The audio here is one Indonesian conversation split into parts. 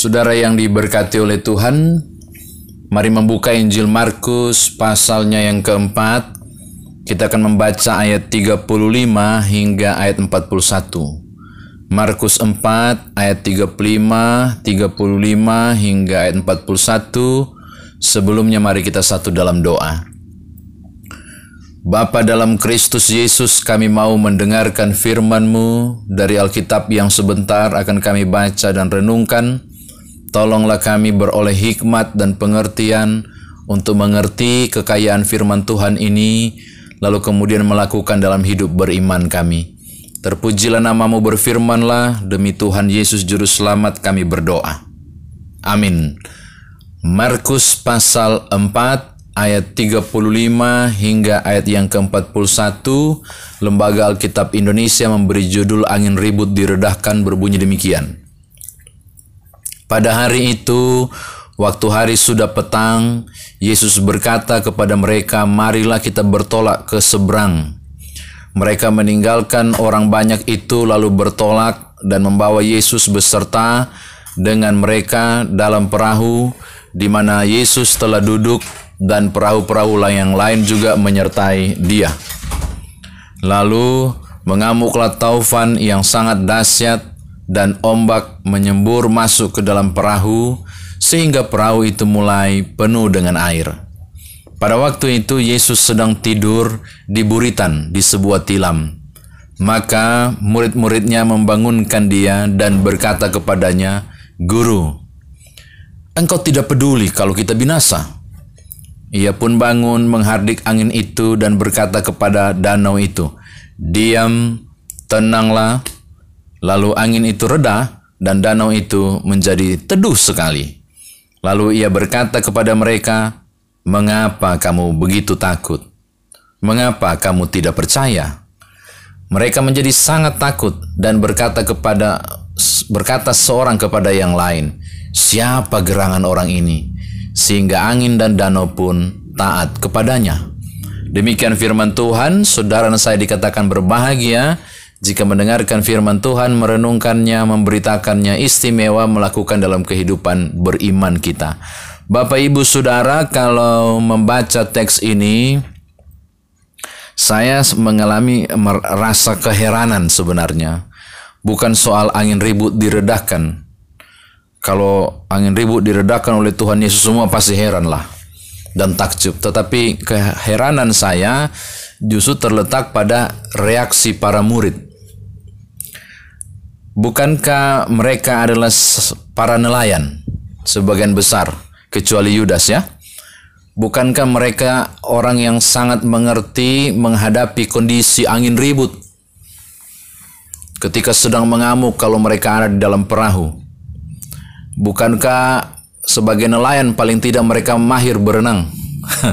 Saudara yang diberkati oleh Tuhan, mari membuka Injil Markus pasalnya yang keempat. Kita akan membaca ayat 35 hingga ayat 41. Markus 4 ayat 35, 35 hingga ayat 41. Sebelumnya mari kita satu dalam doa. Bapa dalam Kristus Yesus kami mau mendengarkan firman-Mu dari Alkitab yang sebentar akan kami baca dan renungkan. Tolonglah kami beroleh hikmat dan pengertian untuk mengerti kekayaan firman Tuhan ini, lalu kemudian melakukan dalam hidup beriman kami. Terpujilah namamu berfirmanlah, demi Tuhan Yesus Juru Selamat kami berdoa. Amin. Markus pasal 4 ayat 35 hingga ayat yang ke-41, Lembaga Alkitab Indonesia memberi judul Angin Ribut Diredahkan berbunyi demikian. Pada hari itu, waktu hari sudah petang, Yesus berkata kepada mereka, "Marilah kita bertolak ke seberang." Mereka meninggalkan orang banyak itu lalu bertolak dan membawa Yesus beserta dengan mereka dalam perahu di mana Yesus telah duduk dan perahu-perahu yang lain juga menyertai dia. Lalu mengamuklah taufan yang sangat dahsyat dan ombak menyembur masuk ke dalam perahu sehingga perahu itu mulai penuh dengan air. Pada waktu itu Yesus sedang tidur di buritan di sebuah tilam. Maka murid-muridnya membangunkan dia dan berkata kepadanya, Guru, engkau tidak peduli kalau kita binasa. Ia pun bangun menghardik angin itu dan berkata kepada danau itu, Diam, tenanglah. Lalu angin itu reda dan danau itu menjadi teduh sekali. Lalu ia berkata kepada mereka, Mengapa kamu begitu takut? Mengapa kamu tidak percaya? Mereka menjadi sangat takut dan berkata kepada berkata seorang kepada yang lain, "Siapa gerangan orang ini?" sehingga angin dan danau pun taat kepadanya. Demikian firman Tuhan, saudara saya dikatakan berbahagia jika mendengarkan firman Tuhan, merenungkannya, memberitakannya, istimewa melakukan dalam kehidupan beriman kita. Bapak Ibu Saudara, kalau membaca teks ini, saya mengalami rasa keheranan sebenarnya. Bukan soal angin ribut diredahkan, kalau angin ribut diredakan oleh Tuhan Yesus semua pasti heran lah dan takjub. Tetapi keheranan saya justru terletak pada reaksi para murid. Bukankah mereka adalah para nelayan sebagian besar kecuali Yudas ya? Bukankah mereka orang yang sangat mengerti menghadapi kondisi angin ribut ketika sedang mengamuk kalau mereka ada di dalam perahu? Bukankah sebagai nelayan paling tidak mereka mahir berenang?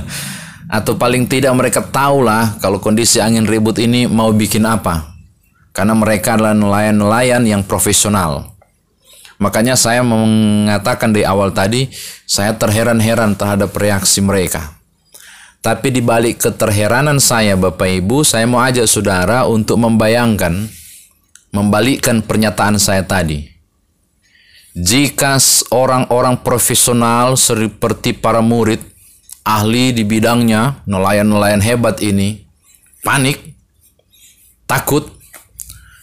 Atau paling tidak mereka tahulah kalau kondisi angin ribut ini mau bikin apa? Karena mereka adalah nelayan-nelayan yang profesional. Makanya saya mengatakan di awal tadi, saya terheran-heran terhadap reaksi mereka. Tapi di balik keterheranan saya Bapak Ibu, saya mau ajak saudara untuk membayangkan, membalikkan pernyataan saya tadi jika orang-orang profesional seperti para murid, ahli di bidangnya, nelayan-nelayan hebat ini, panik, takut,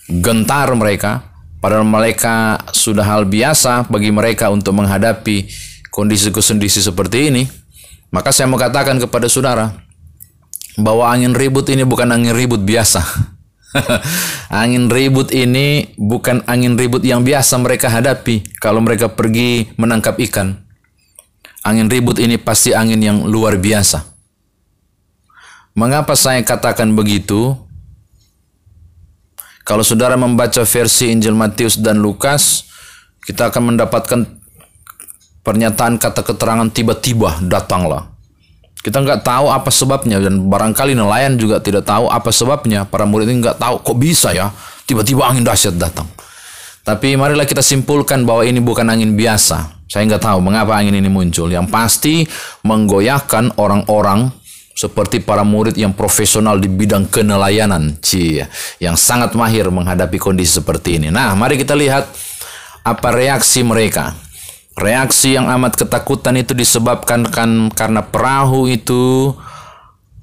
gentar mereka, padahal mereka sudah hal biasa bagi mereka untuk menghadapi kondisi-kondisi seperti ini, maka saya mau katakan kepada saudara, bahwa angin ribut ini bukan angin ribut biasa. angin ribut ini bukan angin ribut yang biasa mereka hadapi kalau mereka pergi menangkap ikan. Angin ribut ini pasti angin yang luar biasa. Mengapa saya katakan begitu? Kalau saudara membaca versi Injil Matius dan Lukas, kita akan mendapatkan pernyataan kata keterangan tiba-tiba datanglah. Kita nggak tahu apa sebabnya dan barangkali nelayan juga tidak tahu apa sebabnya. Para murid ini nggak tahu kok bisa ya tiba-tiba angin dahsyat datang. Tapi marilah kita simpulkan bahwa ini bukan angin biasa. Saya nggak tahu mengapa angin ini muncul. Yang pasti menggoyahkan orang-orang seperti para murid yang profesional di bidang kenelayanan, cie, yang sangat mahir menghadapi kondisi seperti ini. Nah, mari kita lihat apa reaksi mereka. Reaksi yang amat ketakutan itu disebabkan kan karena perahu itu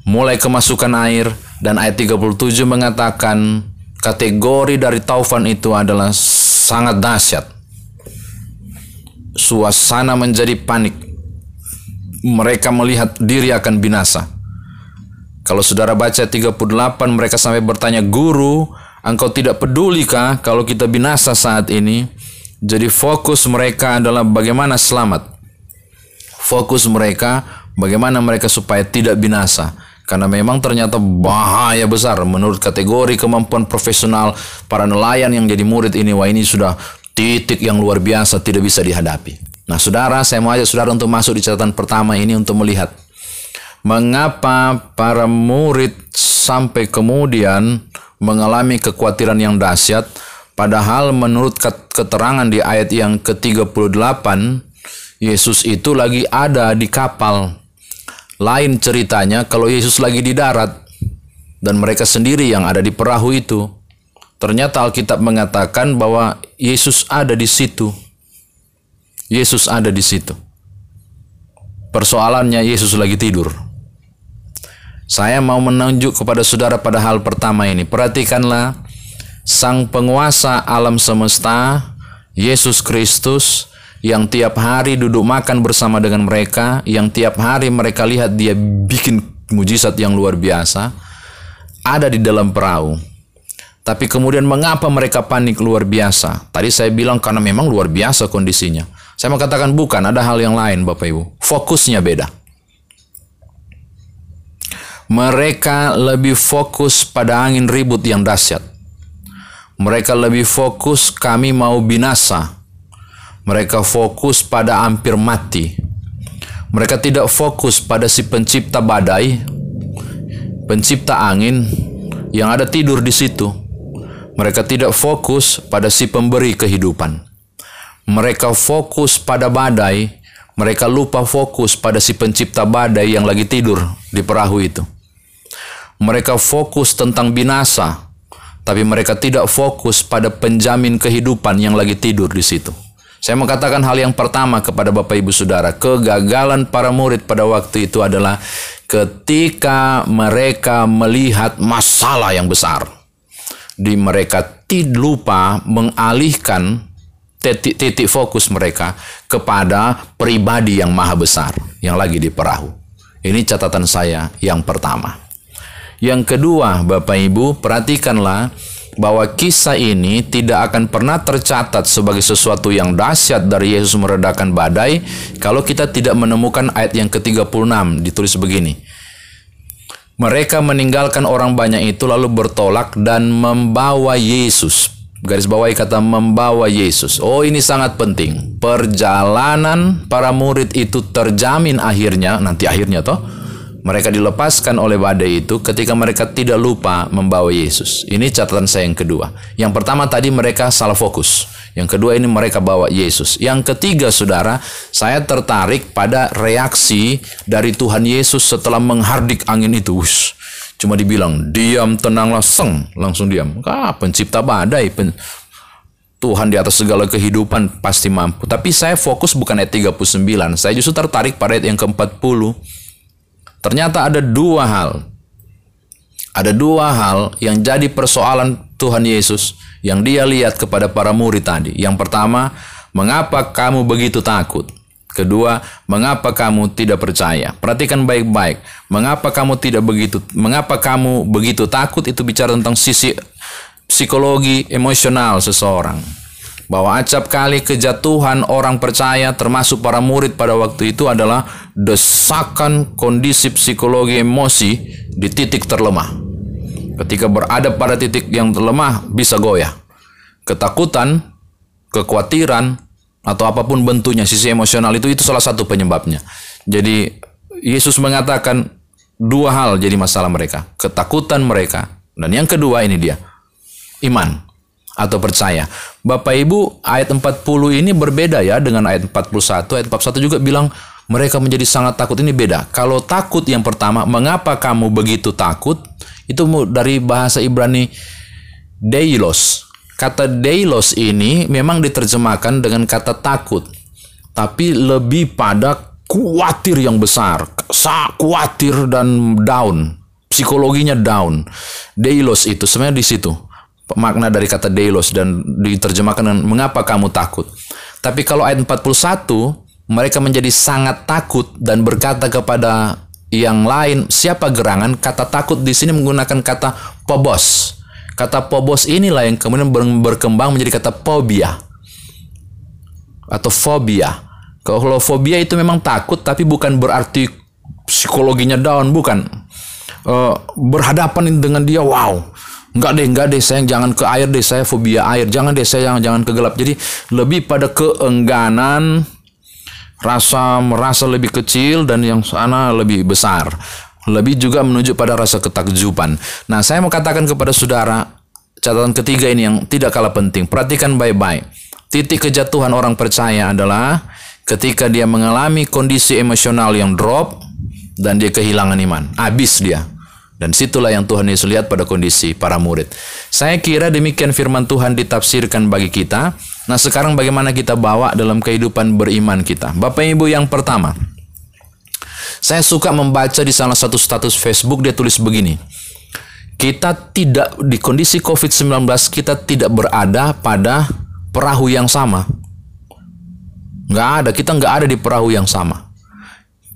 mulai kemasukan air dan ayat 37 mengatakan kategori dari taufan itu adalah sangat dahsyat. Suasana menjadi panik. Mereka melihat diri akan binasa. Kalau saudara baca 38 mereka sampai bertanya, "Guru, engkau tidak pedulikah kalau kita binasa saat ini?" Jadi fokus mereka adalah bagaimana selamat. Fokus mereka bagaimana mereka supaya tidak binasa. Karena memang ternyata bahaya besar menurut kategori kemampuan profesional para nelayan yang jadi murid ini. Wah ini sudah titik yang luar biasa tidak bisa dihadapi. Nah saudara saya mau ajak saudara untuk masuk di catatan pertama ini untuk melihat. Mengapa para murid sampai kemudian mengalami kekhawatiran yang dahsyat Padahal menurut keterangan di ayat yang ke-38, Yesus itu lagi ada di kapal. Lain ceritanya kalau Yesus lagi di darat dan mereka sendiri yang ada di perahu itu. Ternyata Alkitab mengatakan bahwa Yesus ada di situ. Yesus ada di situ. Persoalannya Yesus lagi tidur. Saya mau menunjuk kepada saudara pada hal pertama ini. Perhatikanlah Sang penguasa alam semesta, Yesus Kristus, yang tiap hari duduk makan bersama dengan mereka, yang tiap hari mereka lihat dia bikin mujizat yang luar biasa, ada di dalam perahu. Tapi kemudian mengapa mereka panik luar biasa? Tadi saya bilang karena memang luar biasa kondisinya. Saya mau katakan bukan, ada hal yang lain Bapak Ibu. Fokusnya beda. Mereka lebih fokus pada angin ribut yang dahsyat. Mereka lebih fokus kami mau binasa. Mereka fokus pada hampir mati. Mereka tidak fokus pada si pencipta badai, pencipta angin yang ada tidur di situ. Mereka tidak fokus pada si pemberi kehidupan. Mereka fokus pada badai, mereka lupa fokus pada si pencipta badai yang lagi tidur di perahu itu. Mereka fokus tentang binasa, tapi mereka tidak fokus pada penjamin kehidupan yang lagi tidur di situ. Saya mengatakan hal yang pertama kepada Bapak Ibu Saudara, kegagalan para murid pada waktu itu adalah ketika mereka melihat masalah yang besar. Di mereka tidak lupa mengalihkan titik, titik fokus mereka kepada pribadi yang maha besar yang lagi di perahu. Ini catatan saya yang pertama. Yang kedua, Bapak Ibu, perhatikanlah bahwa kisah ini tidak akan pernah tercatat sebagai sesuatu yang dahsyat dari Yesus meredakan badai kalau kita tidak menemukan ayat yang ke-36 ditulis begini. Mereka meninggalkan orang banyak itu lalu bertolak dan membawa Yesus. Garis bawahi kata membawa Yesus. Oh ini sangat penting. Perjalanan para murid itu terjamin akhirnya, nanti akhirnya toh mereka dilepaskan oleh badai itu ketika mereka tidak lupa membawa Yesus. Ini catatan saya yang kedua. Yang pertama tadi mereka salah fokus. Yang kedua ini mereka bawa Yesus. Yang ketiga saudara, saya tertarik pada reaksi dari Tuhan Yesus setelah menghardik angin itu. Ush, cuma dibilang, diam, tenanglah, seng. Langsung diam. Ah, pencipta badai, pen, Tuhan di atas segala kehidupan pasti mampu. Tapi saya fokus bukan ayat 39. Saya justru tertarik pada ayat yang ke-40 Ternyata ada dua hal. Ada dua hal yang jadi persoalan Tuhan Yesus yang dia lihat kepada para murid tadi. Yang pertama, mengapa kamu begitu takut? Kedua, mengapa kamu tidak percaya? Perhatikan baik-baik. Mengapa kamu tidak begitu? Mengapa kamu begitu takut? Itu bicara tentang sisi psikologi emosional seseorang bahwa acap kali kejatuhan orang percaya termasuk para murid pada waktu itu adalah desakan kondisi psikologi emosi di titik terlemah. Ketika berada pada titik yang terlemah bisa goyah. Ketakutan, kekhawatiran, atau apa pun bentuknya sisi emosional itu itu salah satu penyebabnya. Jadi Yesus mengatakan dua hal jadi masalah mereka, ketakutan mereka dan yang kedua ini dia iman atau percaya. Bapak Ibu, ayat 40 ini berbeda ya dengan ayat 41. Ayat 41 juga bilang mereka menjadi sangat takut. Ini beda. Kalau takut yang pertama, mengapa kamu begitu takut? Itu dari bahasa Ibrani deilos. Kata deilos ini memang diterjemahkan dengan kata takut. tapi lebih pada khawatir yang besar, khawatir dan down, psikologinya down. Deilos itu sebenarnya di situ makna dari kata deilos dan diterjemahkan dengan mengapa kamu takut. Tapi kalau ayat 41 mereka menjadi sangat takut dan berkata kepada yang lain siapa gerangan kata takut di sini menggunakan kata pobos. Kata pobos inilah yang kemudian berkembang menjadi kata fobia atau fobia. Kalau fobia itu memang takut tapi bukan berarti psikologinya down, bukan. Uh, berhadapan dengan dia, wow. Enggak deh, enggak deh, saya jangan ke air deh, saya fobia air. Jangan deh, saya jangan, ke gelap. Jadi lebih pada keengganan, rasa merasa lebih kecil dan yang sana lebih besar. Lebih juga menuju pada rasa ketakjuban. Nah, saya mau katakan kepada saudara, catatan ketiga ini yang tidak kalah penting. Perhatikan baik-baik. Titik kejatuhan orang percaya adalah ketika dia mengalami kondisi emosional yang drop dan dia kehilangan iman. Habis dia. Dan situlah yang Tuhan Yesus lihat pada kondisi para murid. Saya kira demikian firman Tuhan ditafsirkan bagi kita. Nah sekarang bagaimana kita bawa dalam kehidupan beriman kita. Bapak Ibu yang pertama. Saya suka membaca di salah satu status Facebook dia tulis begini. Kita tidak di kondisi COVID-19 kita tidak berada pada perahu yang sama. Nggak ada, kita nggak ada di perahu yang sama.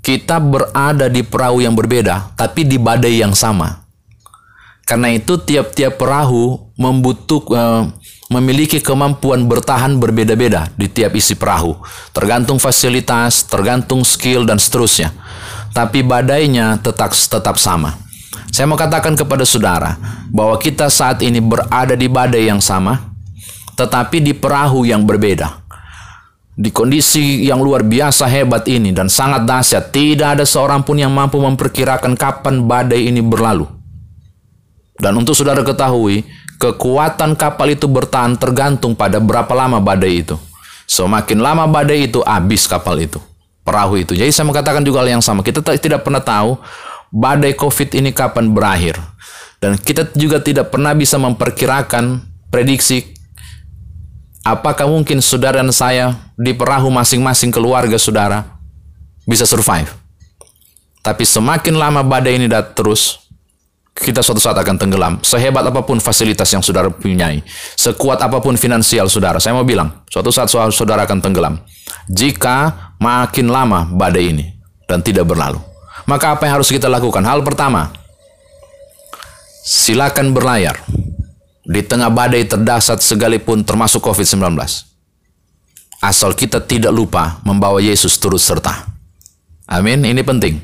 Kita berada di perahu yang berbeda, tapi di badai yang sama. Karena itu tiap-tiap perahu membutuh uh, memiliki kemampuan bertahan berbeda-beda di tiap isi perahu, tergantung fasilitas, tergantung skill dan seterusnya. Tapi badainya tetap tetap sama. Saya mau katakan kepada saudara bahwa kita saat ini berada di badai yang sama, tetapi di perahu yang berbeda. Di kondisi yang luar biasa hebat ini dan sangat dahsyat, tidak ada seorang pun yang mampu memperkirakan kapan badai ini berlalu. Dan untuk saudara ketahui, kekuatan kapal itu bertahan tergantung pada berapa lama badai itu. Semakin lama badai itu, habis kapal itu, perahu itu. Jadi saya mengatakan juga hal yang sama. Kita tidak pernah tahu badai COVID ini kapan berakhir. Dan kita juga tidak pernah bisa memperkirakan prediksi Apakah mungkin saudara dan saya di perahu masing-masing keluarga saudara bisa survive? Tapi semakin lama badai ini datang terus, kita suatu saat akan tenggelam. Sehebat apa pun fasilitas yang saudara punyai, sekuat apa pun finansial saudara, saya mau bilang, suatu saat saudara akan tenggelam. Jika makin lama badai ini dan tidak berlalu. Maka apa yang harus kita lakukan? Hal pertama, silakan berlayar di tengah badai terdasar segalipun termasuk COVID-19. Asal kita tidak lupa membawa Yesus turut serta. Amin, ini penting.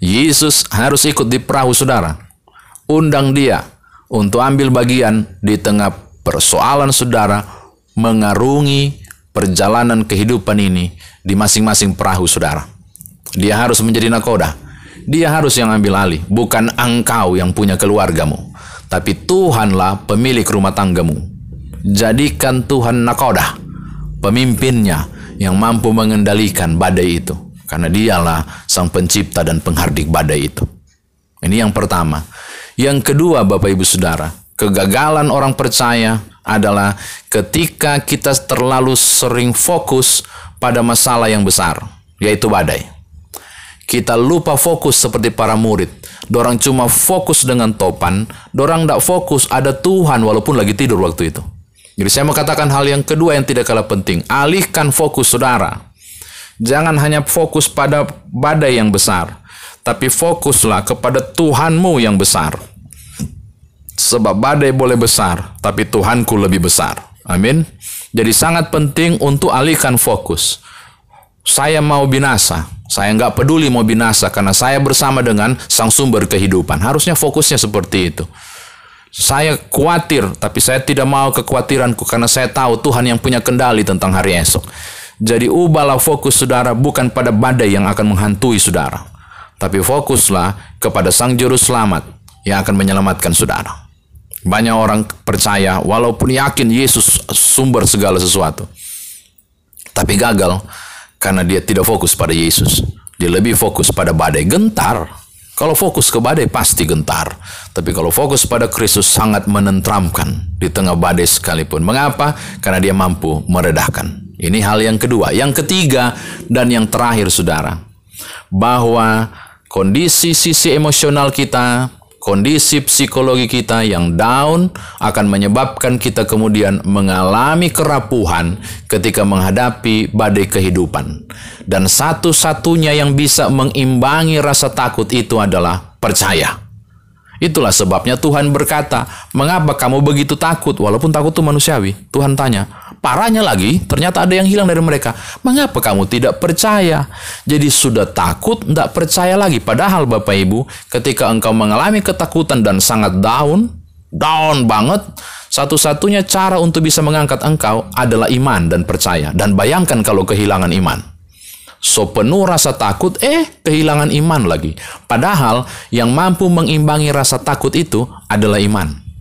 Yesus harus ikut di perahu saudara. Undang dia untuk ambil bagian di tengah persoalan saudara mengarungi perjalanan kehidupan ini di masing-masing perahu saudara. Dia harus menjadi nakoda. Dia harus yang ambil alih, bukan engkau yang punya keluargamu tapi Tuhanlah pemilik rumah tanggamu. Jadikan Tuhan nakodah, pemimpinnya yang mampu mengendalikan badai itu. Karena dialah sang pencipta dan penghardik badai itu. Ini yang pertama. Yang kedua Bapak Ibu Saudara, kegagalan orang percaya adalah ketika kita terlalu sering fokus pada masalah yang besar, yaitu badai. Kita lupa fokus seperti para murid Dorang cuma fokus dengan topan, dorang tidak fokus ada Tuhan walaupun lagi tidur waktu itu. Jadi saya mau katakan hal yang kedua yang tidak kalah penting. Alihkan fokus saudara. Jangan hanya fokus pada badai yang besar. Tapi fokuslah kepada Tuhanmu yang besar. Sebab badai boleh besar, tapi Tuhanku lebih besar. Amin. Jadi sangat penting untuk alihkan fokus. Saya mau binasa, saya nggak peduli mau binasa karena saya bersama dengan sang sumber kehidupan. Harusnya fokusnya seperti itu. Saya khawatir, tapi saya tidak mau kekhawatiranku karena saya tahu Tuhan yang punya kendali tentang hari esok. Jadi ubahlah fokus saudara bukan pada badai yang akan menghantui saudara. Tapi fokuslah kepada sang juru selamat yang akan menyelamatkan saudara. Banyak orang percaya walaupun yakin Yesus sumber segala sesuatu. Tapi gagal karena dia tidak fokus pada Yesus. Dia lebih fokus pada badai gentar. Kalau fokus ke badai pasti gentar. Tapi kalau fokus pada Kristus sangat menentramkan di tengah badai sekalipun. Mengapa? Karena dia mampu meredahkan. Ini hal yang kedua. Yang ketiga dan yang terakhir saudara. Bahwa kondisi sisi emosional kita, kondisi psikologi kita yang down akan menyebabkan kita kemudian mengalami kerapuhan ketika menghadapi badai kehidupan. Dan satu-satunya yang bisa mengimbangi rasa takut itu adalah percaya. Itulah sebabnya Tuhan berkata, mengapa kamu begitu takut? Walaupun takut itu manusiawi. Tuhan tanya, parahnya lagi, ternyata ada yang hilang dari mereka. Mengapa kamu tidak percaya? Jadi sudah takut, tidak percaya lagi. Padahal Bapak Ibu, ketika engkau mengalami ketakutan dan sangat down, down banget, satu-satunya cara untuk bisa mengangkat engkau adalah iman dan percaya. Dan bayangkan kalau kehilangan iman. So penuh rasa takut, eh kehilangan iman lagi. Padahal yang mampu mengimbangi rasa takut itu adalah iman.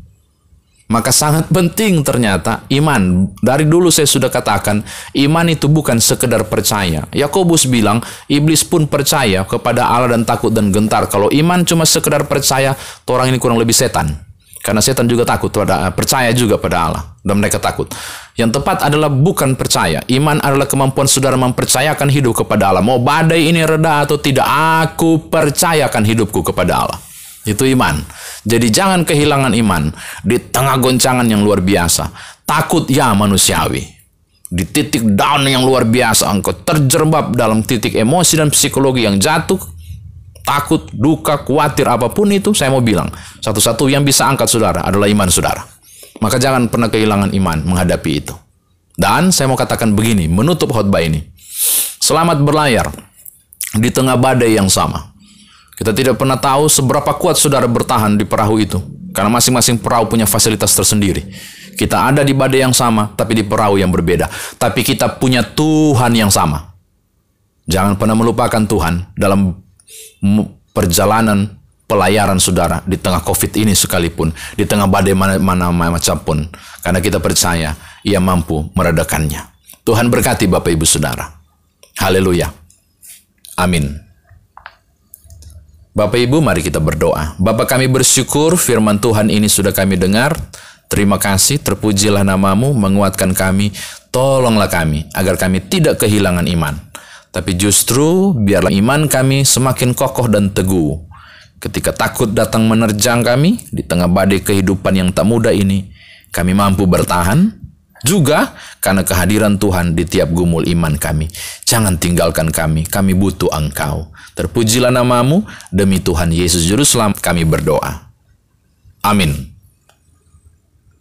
Maka sangat penting ternyata iman. Dari dulu saya sudah katakan, iman itu bukan sekedar percaya. Yakobus bilang, iblis pun percaya kepada Allah dan takut dan gentar. Kalau iman cuma sekedar percaya, orang ini kurang lebih setan. Karena setan juga takut pada percaya juga pada Allah dan mereka takut. Yang tepat adalah bukan percaya. Iman adalah kemampuan saudara mempercayakan hidup kepada Allah. Mau badai ini reda atau tidak, aku percayakan hidupku kepada Allah. Itu iman. Jadi jangan kehilangan iman di tengah goncangan yang luar biasa. Takut ya manusiawi. Di titik down yang luar biasa, engkau terjerembab dalam titik emosi dan psikologi yang jatuh, takut, duka, khawatir, apa pun itu, saya mau bilang, satu-satu yang bisa angkat saudara adalah iman saudara. Maka jangan pernah kehilangan iman menghadapi itu. Dan saya mau katakan begini, menutup khotbah ini. Selamat berlayar di tengah badai yang sama. Kita tidak pernah tahu seberapa kuat saudara bertahan di perahu itu. Karena masing-masing perahu punya fasilitas tersendiri. Kita ada di badai yang sama, tapi di perahu yang berbeda. Tapi kita punya Tuhan yang sama. Jangan pernah melupakan Tuhan dalam perjalanan pelayaran saudara di tengah COVID ini sekalipun, di tengah badai mana, mana macam pun, karena kita percaya ia mampu meredakannya. Tuhan berkati Bapak Ibu Saudara. Haleluya. Amin. Bapak Ibu, mari kita berdoa. Bapak kami bersyukur firman Tuhan ini sudah kami dengar. Terima kasih, terpujilah namamu, menguatkan kami. Tolonglah kami, agar kami tidak kehilangan iman tapi justru biarlah iman kami semakin kokoh dan teguh. Ketika takut datang menerjang kami di tengah badai kehidupan yang tak mudah ini, kami mampu bertahan juga karena kehadiran Tuhan di tiap gumul iman kami. Jangan tinggalkan kami, kami butuh Engkau. Terpujilah namamu, demi Tuhan Yesus Juru Selamat kami berdoa. Amin.